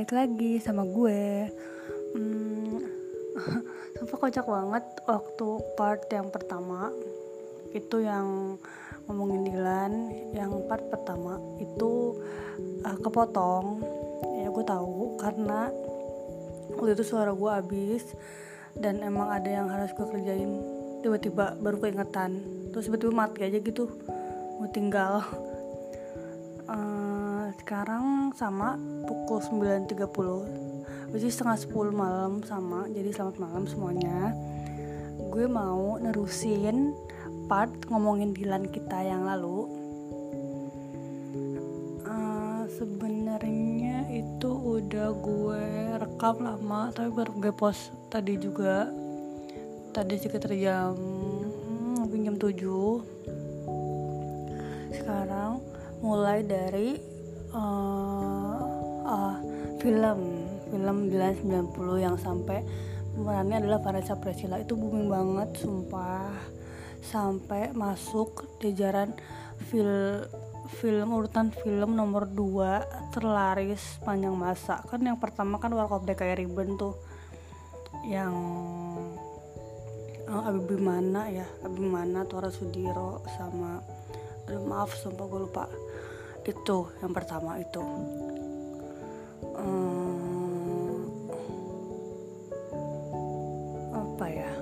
balik lagi sama gue. Hmm, Sumpah kocak banget waktu part yang pertama. Itu yang ngomongin Dilan Yang part pertama itu uh, kepotong. Ya gue tahu karena waktu itu suara gue habis Dan emang ada yang harus gue kerjain. Tiba-tiba baru keingetan Terus tiba-tiba mati aja gitu. Gue tinggal. Uh, Sekarang sama pukul 9.30 which setengah 10 malam sama jadi selamat malam semuanya. Gue mau nerusin part ngomongin Dilan kita yang lalu. Uh, sebenarnya itu udah gue rekam lama tapi baru gue post tadi juga. Tadi sekitar jam mungkin jam 7 sekarang mulai dari uh, uh, film. Film Dilan 90 yang sampai pemerannya adalah Vanessa Priscilla. Itu booming banget sumpah. Sampai masuk jajaran film film urutan film nomor 2 terlaris panjang masa. Kan yang pertama kan Warkop DKI Ribbon tuh. Yang oh, Abimana ya Abimana Tora Sudiro sama aduh maaf sumpah gue lupa itu yang pertama itu. Hmm, apa ya?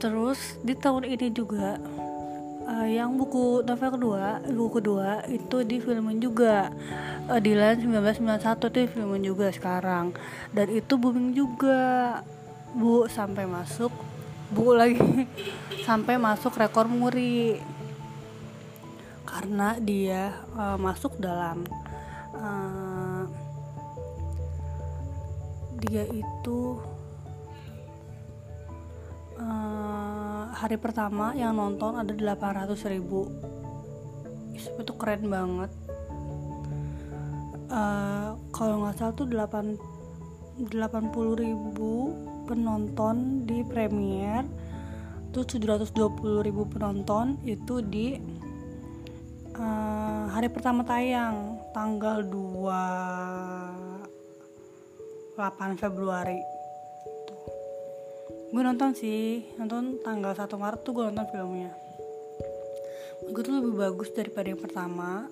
Terus di tahun ini juga uh, yang buku novel kedua buku kedua itu di filmin juga uh, Dilan 1991 tuh filmin juga sekarang. Dan itu booming juga bu sampai masuk bu lagi sampai masuk rekor muri karena dia uh, masuk dalam uh, dia itu uh, hari pertama yang nonton ada 800 ribu. Itu keren banget. Uh, kalau nggak salah tuh 8 80 ribu penonton di premier. Terus 720 ribu penonton itu di uh, hari pertama tayang tanggal 2 8 Februari. Gue nonton sih nonton tanggal 1 Maret tuh gue nonton filmnya. Gue tuh lebih bagus daripada yang pertama.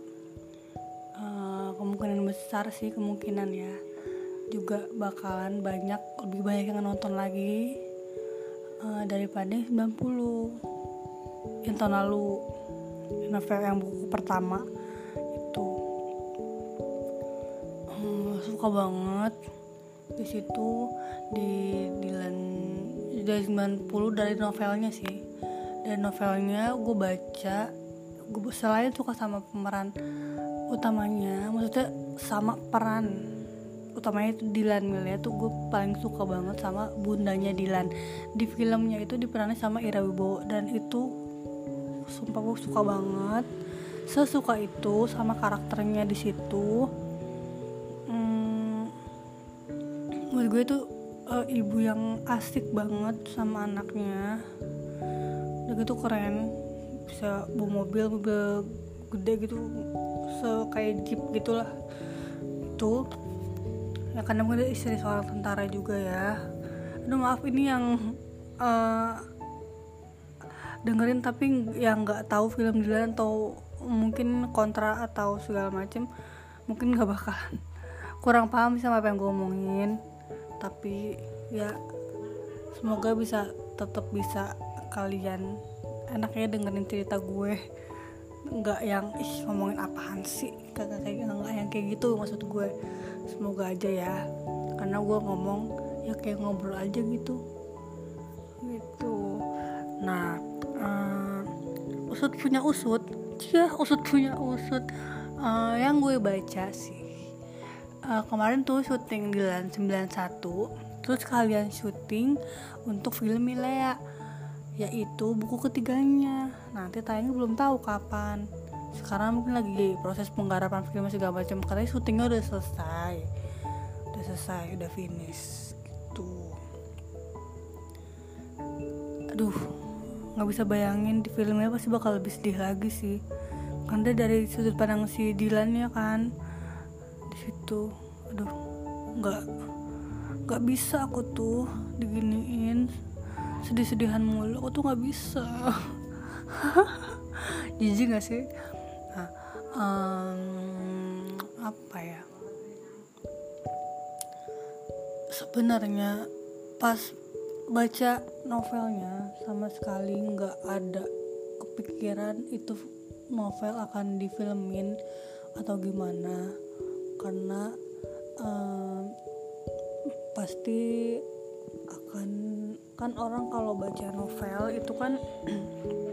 Uh, kemungkinan besar sih kemungkinan ya. Juga bakalan banyak lebih banyak yang nonton lagi uh, daripada 90 yang tahun lalu novel yang buku pertama itu. Hmm, suka banget. Di situ di Dilan dari 90 dari novelnya sih. Dari novelnya gue baca gue selain suka sama pemeran utamanya maksudnya sama peran utamanya itu Dilan Milia tuh gue paling suka banget sama bundanya Dilan di filmnya itu diperankan sama Ira Wibowo dan itu sumpah gue suka banget. Sesuka itu sama karakternya di situ. Hmm, menurut gue tuh uh, ibu yang asik banget sama anaknya. Udah gitu keren. Bisa bawa mobil mobil gede gitu se kayak jeep gitulah. Tuh ya karena gue istri seorang tentara juga ya. Aduh maaf ini yang uh, dengerin tapi yang nggak tahu film Dilan atau mungkin kontra atau segala macem mungkin nggak bakalan. Kurang paham sama apa yang gue omongin tapi ya semoga bisa tetap bisa kalian enaknya dengerin cerita gue. Nggak yang ih ngomongin apaan sih? Kagak kayak nggak yang kayak gitu maksud gue. Semoga aja ya karena gue ngomong ya kayak ngobrol aja gitu. Gitu. Nah usut punya usut. Ya usut punya usut. Uh, yang gue baca sih uh, kemarin tuh syuting di Lan 91 terus kalian syuting untuk film Milea yaitu buku ketiganya. Nanti tayangnya belum tahu kapan. Sekarang mungkin lagi proses penggarapan film segala macam. Katanya syutingnya udah selesai. Udah selesai udah finish gitu. Aduh nggak bisa bayangin di filmnya pasti bakal lebih sedih lagi sih. Karena dari sudut pandang si Dilan ya kan. Di situ. Aduh nggak nggak bisa aku tuh diginiin. Sedih-sedihan mulu aku tuh nggak bisa. Jijik gak sih? Nah, um, apa ya? Sebenarnya pas baca novelnya sama sekali nggak ada kepikiran itu novel akan difilmin atau gimana. Karena um, pasti akan kan orang kalau baca novel itu kan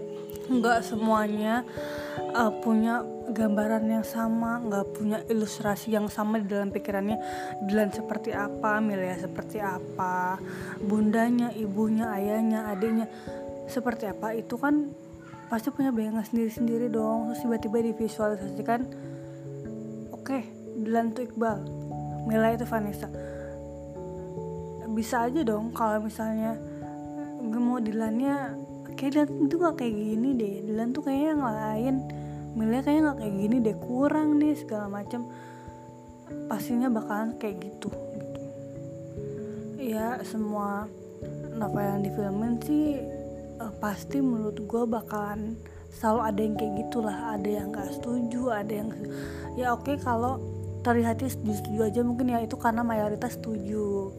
nggak semuanya uh, punya gambaran yang sama nggak punya ilustrasi yang sama di dalam pikirannya. Dilan seperti apa Milia seperti apa bundanya ibunya ayahnya adiknya seperti apa itu kan pasti punya bayangan sendiri-sendiri dong. Terus tiba-tiba divisualisasikan oke okay, Dilan tuh Iqbal Mila itu Vanessa. Bisa aja dong kalau misalnya mau Dilannya kayak Dilan itu gak kayak gini deh. Dilan tuh kayaknya yang lain Milia kayaknya gak kayak gini deh. Kurang nih segala macam pastinya bakalan kayak gitu gitu. Ya semua novel yang difilmin sih uh, pasti menurut gue bakalan selalu ada yang kayak gitulah. Ada yang gak setuju ada yang ya oke okay, kalau terlihatnya setuju aja mungkin ya. Itu karena mayoritas setuju.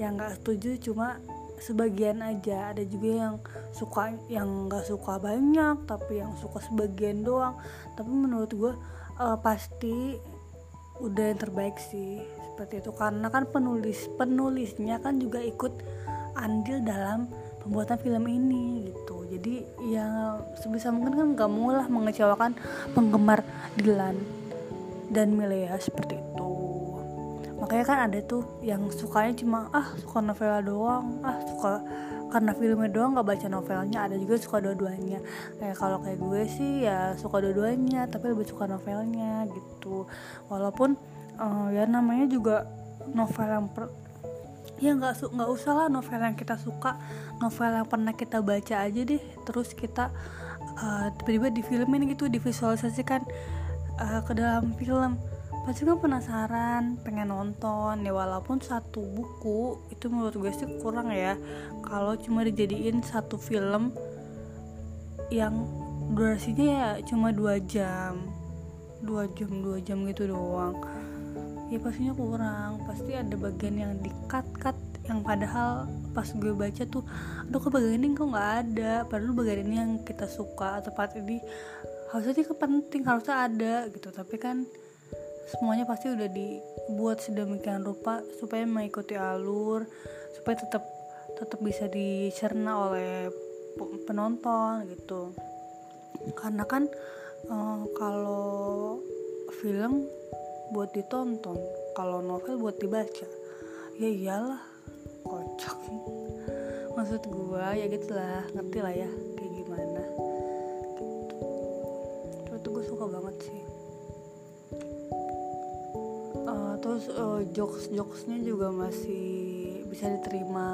Yang gak setuju cuma sebagian aja. Ada juga yang suka yang nggak suka banyak tapi yang suka sebagian doang. Tapi menurut gue uh, pasti udah yang terbaik sih seperti itu. Karena kan penulis penulisnya kan juga ikut andil dalam pembuatan film ini gitu. Jadi ya sebisa mungkin kan nggak mau lah mengecewakan penggemar Dilan dan Milea seperti itu makanya kan ada tuh yang sukanya cuma ah suka novela doang. Ah suka karena filmnya doang nggak baca novelnya. Ada juga suka dua-duanya. Kayak kalau kayak gue sih ya suka dua-duanya tapi lebih suka novelnya gitu. Walaupun uh, ya namanya juga novel yang per, ya nggak nggak usah lah novel yang kita suka novel yang pernah kita baca aja deh. Terus kita uh, tiba-tiba difilmin gitu divisualisasikan uh, ke dalam film pasti kan penasaran pengen nonton. Ya walaupun satu buku itu menurut gue sih kurang ya. Kalau cuma dijadiin satu film yang durasinya ya cuma dua jam. Dua jam dua jam gitu doang. Ya pastinya kurang. Pasti ada bagian yang di cut cut yang padahal pas gue baca tuh aduh kok bagian ini kok nggak ada? Padahal bagian ini yang kita suka atau part ini harusnya ini penting harusnya ada gitu. Tapi kan semuanya pasti udah dibuat sedemikian rupa supaya mengikuti alur supaya tetap tetap bisa dicerna oleh penonton gitu. Karena kan uh, kalau film buat ditonton kalau novel buat dibaca ya iyalah kocak. Maksud gua ya gitulah ngerti lah ya kayak gimana. Gitu. Itu gue suka banget sih terus uh, jokes jokesnya juga masih bisa diterima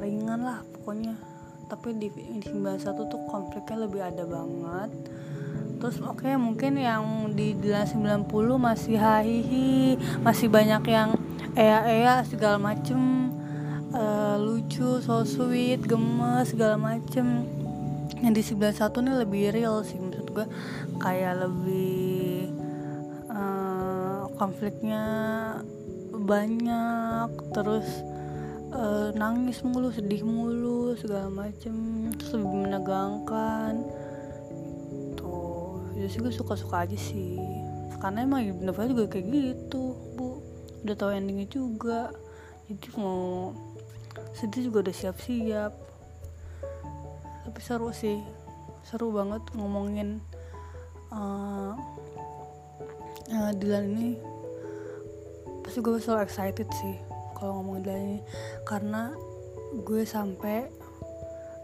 ringan lah pokoknya. Tapi di, di 91 tuh konfliknya lebih ada banget. Terus oke okay, mungkin yang di 90 masih hahihi masih banyak yang ea-ea segala macem. Uh, lucu so sweet gemes segala macem. Yang di 91 nih lebih real sih maksud gue kayak lebih konfliknya banyak terus uh, nangis mulu sedih mulu segala macem terus lebih menegangkan. Tuh jadi ya sih gue suka suka aja sih. Karena emang novel juga kayak gitu bu. Udah tahu endingnya juga. Jadi mau sedih juga udah siap siap tapi seru sih. Seru banget ngomongin uh, uh, Dilan ini pasti gue selalu excited sih kalau ngomongin Dilan ini. Karena gue sampai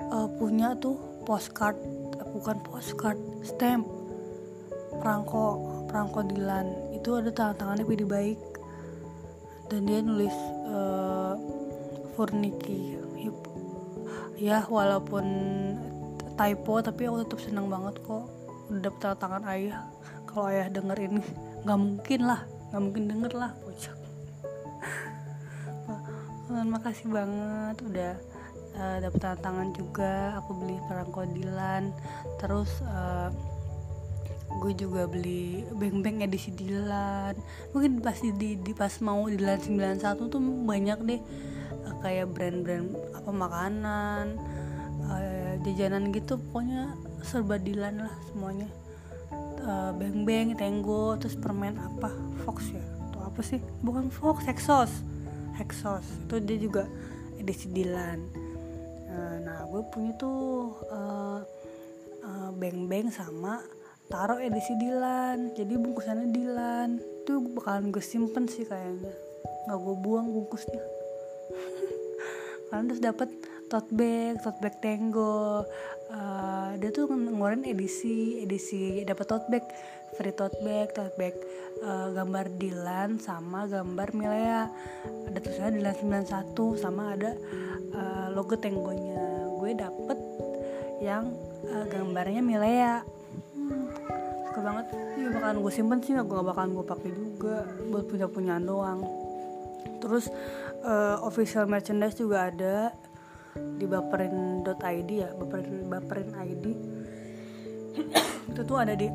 uh, punya tuh postcard uh, bukan postcard stamp. Perangko perangko Dilan. Itu ada tangan tangannya pilih baik. Dan dia nulis uh, Furniki. Ya walaupun typo tapi aku tetap senang banget kok. Udah dapet tangan ayah. Kalau ayah denger ini nggak mungkin lah. Nggak mungkin denger lah pojok makasih banget udah uh, dapet tantangan juga aku beli perangko Dilan terus uh, gue juga beli beng-beng edisi Dilan. Mungkin pasti di, di pas mau Dilan 91 tuh banyak deh uh, kayak brand-brand apa makanan uh, jajanan gitu pokoknya serba Dilan lah semuanya. Uh, beng-beng tenggo terus permen apa Fox ya? Atau apa sih? Bukan Fox Hexos Hexos. Itu dia juga edisi Dilan. Uh, nah gue punya tuh uh, uh, beng-beng sama taruh edisi Dilan. Jadi bungkusannya Dilan. Tuh bakalan gue simpen sih kayaknya. Nggak gue buang bungkusnya. Karena terus dapat tote bag tote bag Tenggo uh, dia tuh ngeluarin edisi edisi dapat tote bag free tote bag tote bag uh, gambar Dilan sama gambar Milea. Ada tulisannya Dilan 91 sama ada uh, logo Tenggonya gue dapet yang uh, gambarnya Milea. Suka banget. Iya bakalan gue simpen sih gak bakalan gue pakai juga. Buat punya punyaan doang. Terus uh, official merchandise juga ada di baperin.id ya baperin baperin ID itu tuh ada di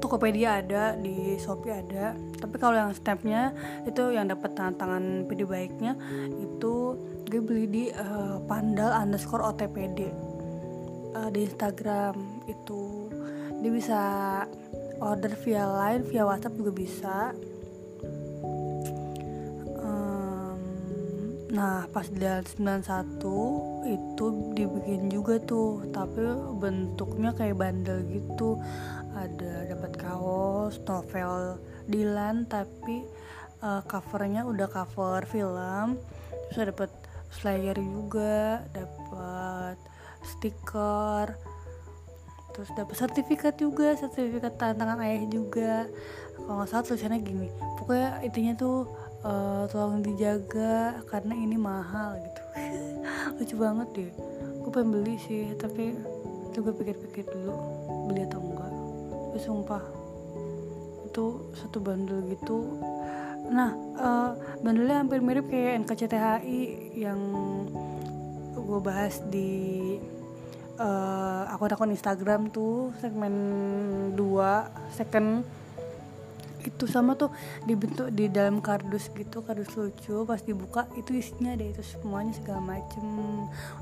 Tokopedia ada di Shopee ada. Tapi kalau yang stepnya itu yang dapat tantangan PD baiknya itu gue beli di uh, pandal underscore otpd uh, di Instagram itu. Dia bisa order via line via WhatsApp juga bisa nah pas di 91 itu dibikin juga tuh tapi bentuknya kayak bandel gitu. Ada dapat kaos novel Dilan tapi uh, covernya udah cover film. Terus dapat slayer juga dapat stiker. Terus dapat sertifikat juga sertifikat tantangan ayah juga. Kalau nggak salah tulisannya gini. Pokoknya intinya tuh uh, tolong dijaga karena ini mahal gitu. Lucu banget deh. Gue pengen beli sih tapi juga pikir-pikir dulu beli atau enggak. Tapi sumpah itu satu bandel gitu. Nah uh, bandelnya hampir mirip kayak NKCTHI yang gue bahas di uh, akun-akun Instagram tuh segmen 2 second itu sama tuh dibentuk di dalam kardus gitu kardus lucu pas dibuka itu isinya ada itu semuanya segala macem.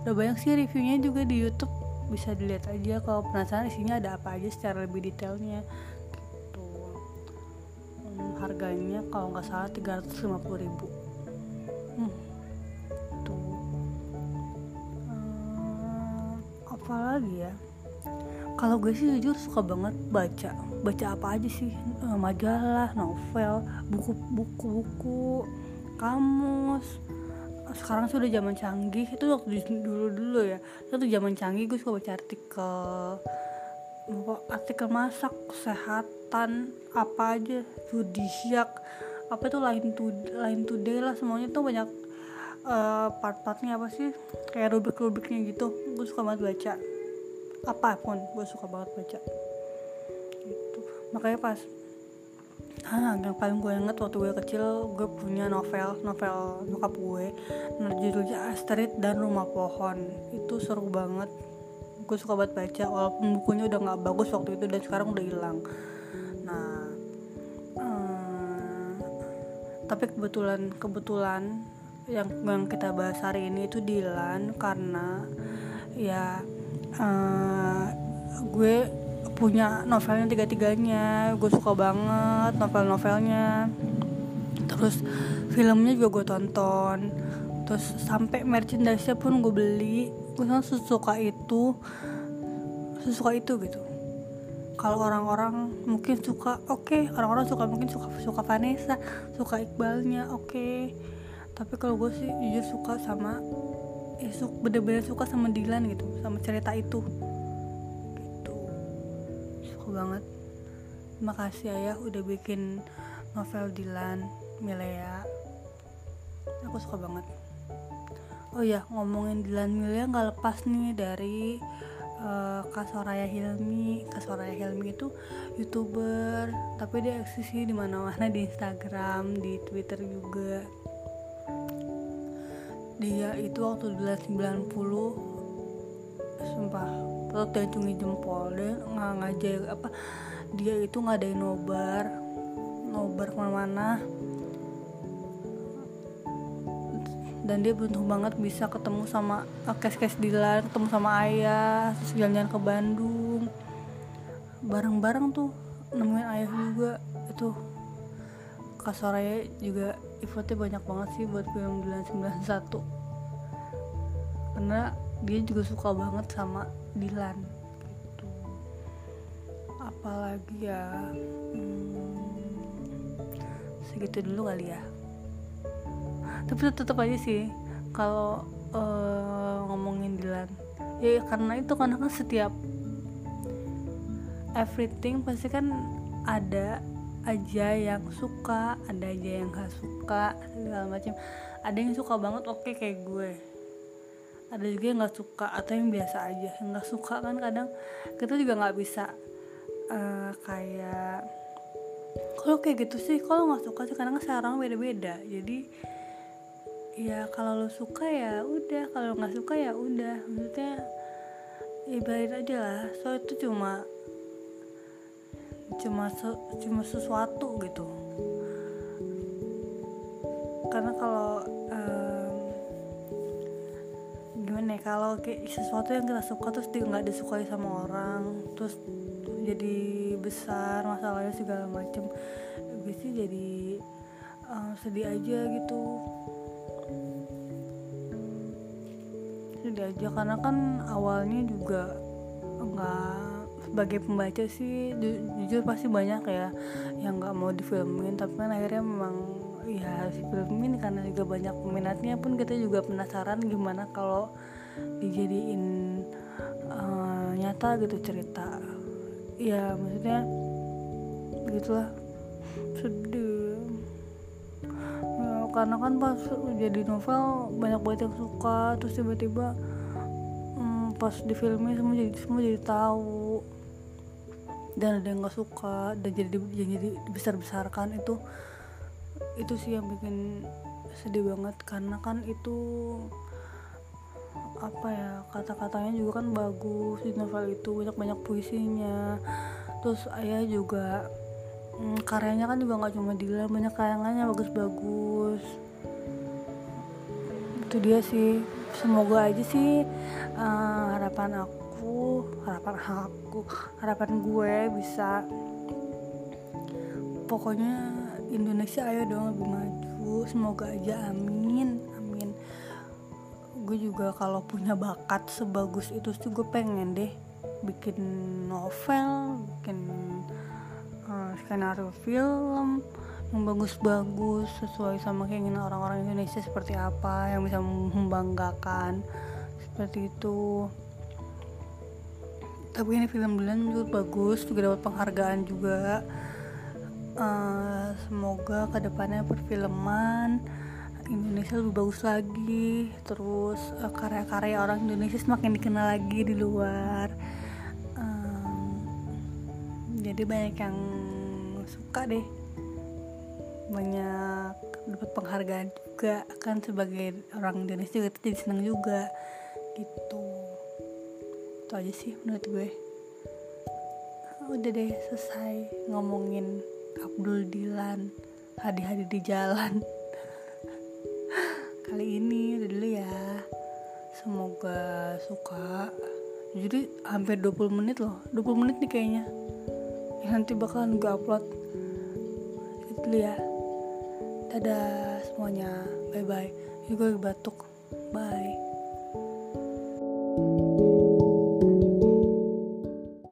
Udah banyak sih reviewnya juga di YouTube bisa dilihat aja. Kalau penasaran isinya ada apa aja secara lebih detailnya. Gitu. Hmm, harganya kalau nggak salah 350 ribu. Hmm, tuh. Hmm, apa lagi ya kalau gue sih jujur suka banget baca. Baca apa aja sih? Uh, majalah novel buku buku buku kamus. Sekarang sudah zaman canggih. Itu waktu dulu dulu ya. Itu zaman canggih gue suka baca artikel artikel masak kesehatan apa aja zodiak apa itu lain tuh lain today lah semuanya tuh banyak uh, part-partnya apa sih? Kayak rubrik-rubriknya gitu. Gue suka banget baca apa pun gue suka banget baca. Gitu. Makanya pas ah yang paling gue inget waktu gue kecil gue punya novel novel nyokap gue nah, judulnya Astrid dan Rumah Pohon. Itu seru banget. Gue suka banget baca walaupun bukunya udah nggak bagus waktu itu dan sekarang udah hilang. Nah hmm, tapi kebetulan kebetulan yang yang kita bahas hari ini itu Dilan karena ya uh, gue punya novelnya tiga-tiganya. Gue suka banget novel-novelnya. Terus filmnya juga gue tonton. Terus sampai merchandise pun gue beli. Gue sesuka itu sesuka itu gitu. Kalau orang-orang mungkin suka oke. Okay. orang-orang suka mungkin suka suka Vanessa suka Iqbalnya oke. Okay. tapi kalau gue sih jujur suka sama ya bener-bener suka sama Dylan gitu sama cerita itu. Banget. Makasih ayah udah bikin novel Dilan Milea. Aku suka banget. Oh ya ngomongin Dilan Milea nggak lepas nih dari uh, Kak Soraya Hilmi. Kak Soraya Hilmi itu youtuber tapi dia eksis di mana-mana di Instagram di Twitter juga dia itu waktu di 90 sumpah perut dia cungi jempol dia nggak ngajak apa dia itu ngadain nobar nobar ke mana-mana. Dan dia beruntung banget bisa ketemu sama uh, kes-kes Dilan ketemu sama ayah terus jalan-jalan ke Bandung. Bareng-bareng tuh nemuin ayah juga itu Kak juga effortnya banyak banget sih buat film Dilan 91 karena dia juga suka banget sama Dilan gitu. Apalagi ya hmm, segitu dulu kali ya. Tapi tetap aja sih kalau uh, ngomongin Dilan ya karena itu karena kan setiap everything pasti kan ada aja yang suka ada aja yang gak suka segala macam ada yang suka banget oke okay, kayak gue. Ada juga yang nggak suka atau yang biasa aja. Yang nggak suka kan kadang kita juga nggak bisa uh, kayak kalau kayak gitu sih kalau nggak suka sih kadang sekarang beda-beda. Jadi ya kalau lo suka ya udah kalau nggak suka ya udah. Maksudnya ibarat aja lah. So itu cuma cuma cuma sesuatu gitu. Karena kalau um, gimana ya kalau kayak sesuatu yang kita suka terus dia nggak disukai sama orang terus jadi besar masalahnya segala macem biasanya jadi um, sedih aja gitu. Sedih aja karena kan awalnya juga nggak sebagai pembaca sih ju jujur pasti banyak ya yang nggak mau difilmin tapi kan akhirnya memang ya si film ini karena juga banyak peminatnya pun kita juga penasaran gimana kalau dijadiin uh, nyata gitu cerita. Ya maksudnya begitulah sedih. Karena kan pas jadi novel banyak banget yang suka terus tiba-tiba hmm, pas di filmnya semua jadi semua jadi tahu dan ada yang nggak suka dan jadi jadi besar besarkan itu itu sih yang bikin sedih banget. Karena kan itu apa ya kata-katanya juga kan bagus di novel itu banyak banyak puisinya. Terus ayah juga hmm, karyanya kan juga nggak cuma Dila banyak kayangannya bagus-bagus. Itu dia sih. Semoga aja sih uh, harapan aku harapan aku harapan gue bisa. Pokoknya Indonesia ayo dong lebih maju semoga aja amin amin. Gue juga kalau punya bakat sebagus itu sih gue pengen deh bikin novel bikin uh, skenario film yang bagus-bagus sesuai sama keinginan orang-orang Indonesia seperti apa yang bisa membanggakan. Seperti itu tapi ini film bulan juga bagus juga dapat penghargaan juga. Uh, semoga ke depannya perfilman Indonesia lebih bagus lagi. Terus uh, karya-karya orang Indonesia semakin dikenal lagi di luar. Jadi banyak yang suka deh. Banyak dapat penghargaan juga. Kan sebagai orang Indonesia juga jadi senang juga gitu itu aja sih menurut gue. Udah deh selesai ngomongin Abdul Dilan hadi-hadi di jalan. Kali ini udah dulu ya. Semoga suka. Jadi hampir 20 menit loh. 20 menit nih kayaknya. Nanti bakalan gue upload. Itu ya. Dadah semuanya. Bye bye ini gue batuk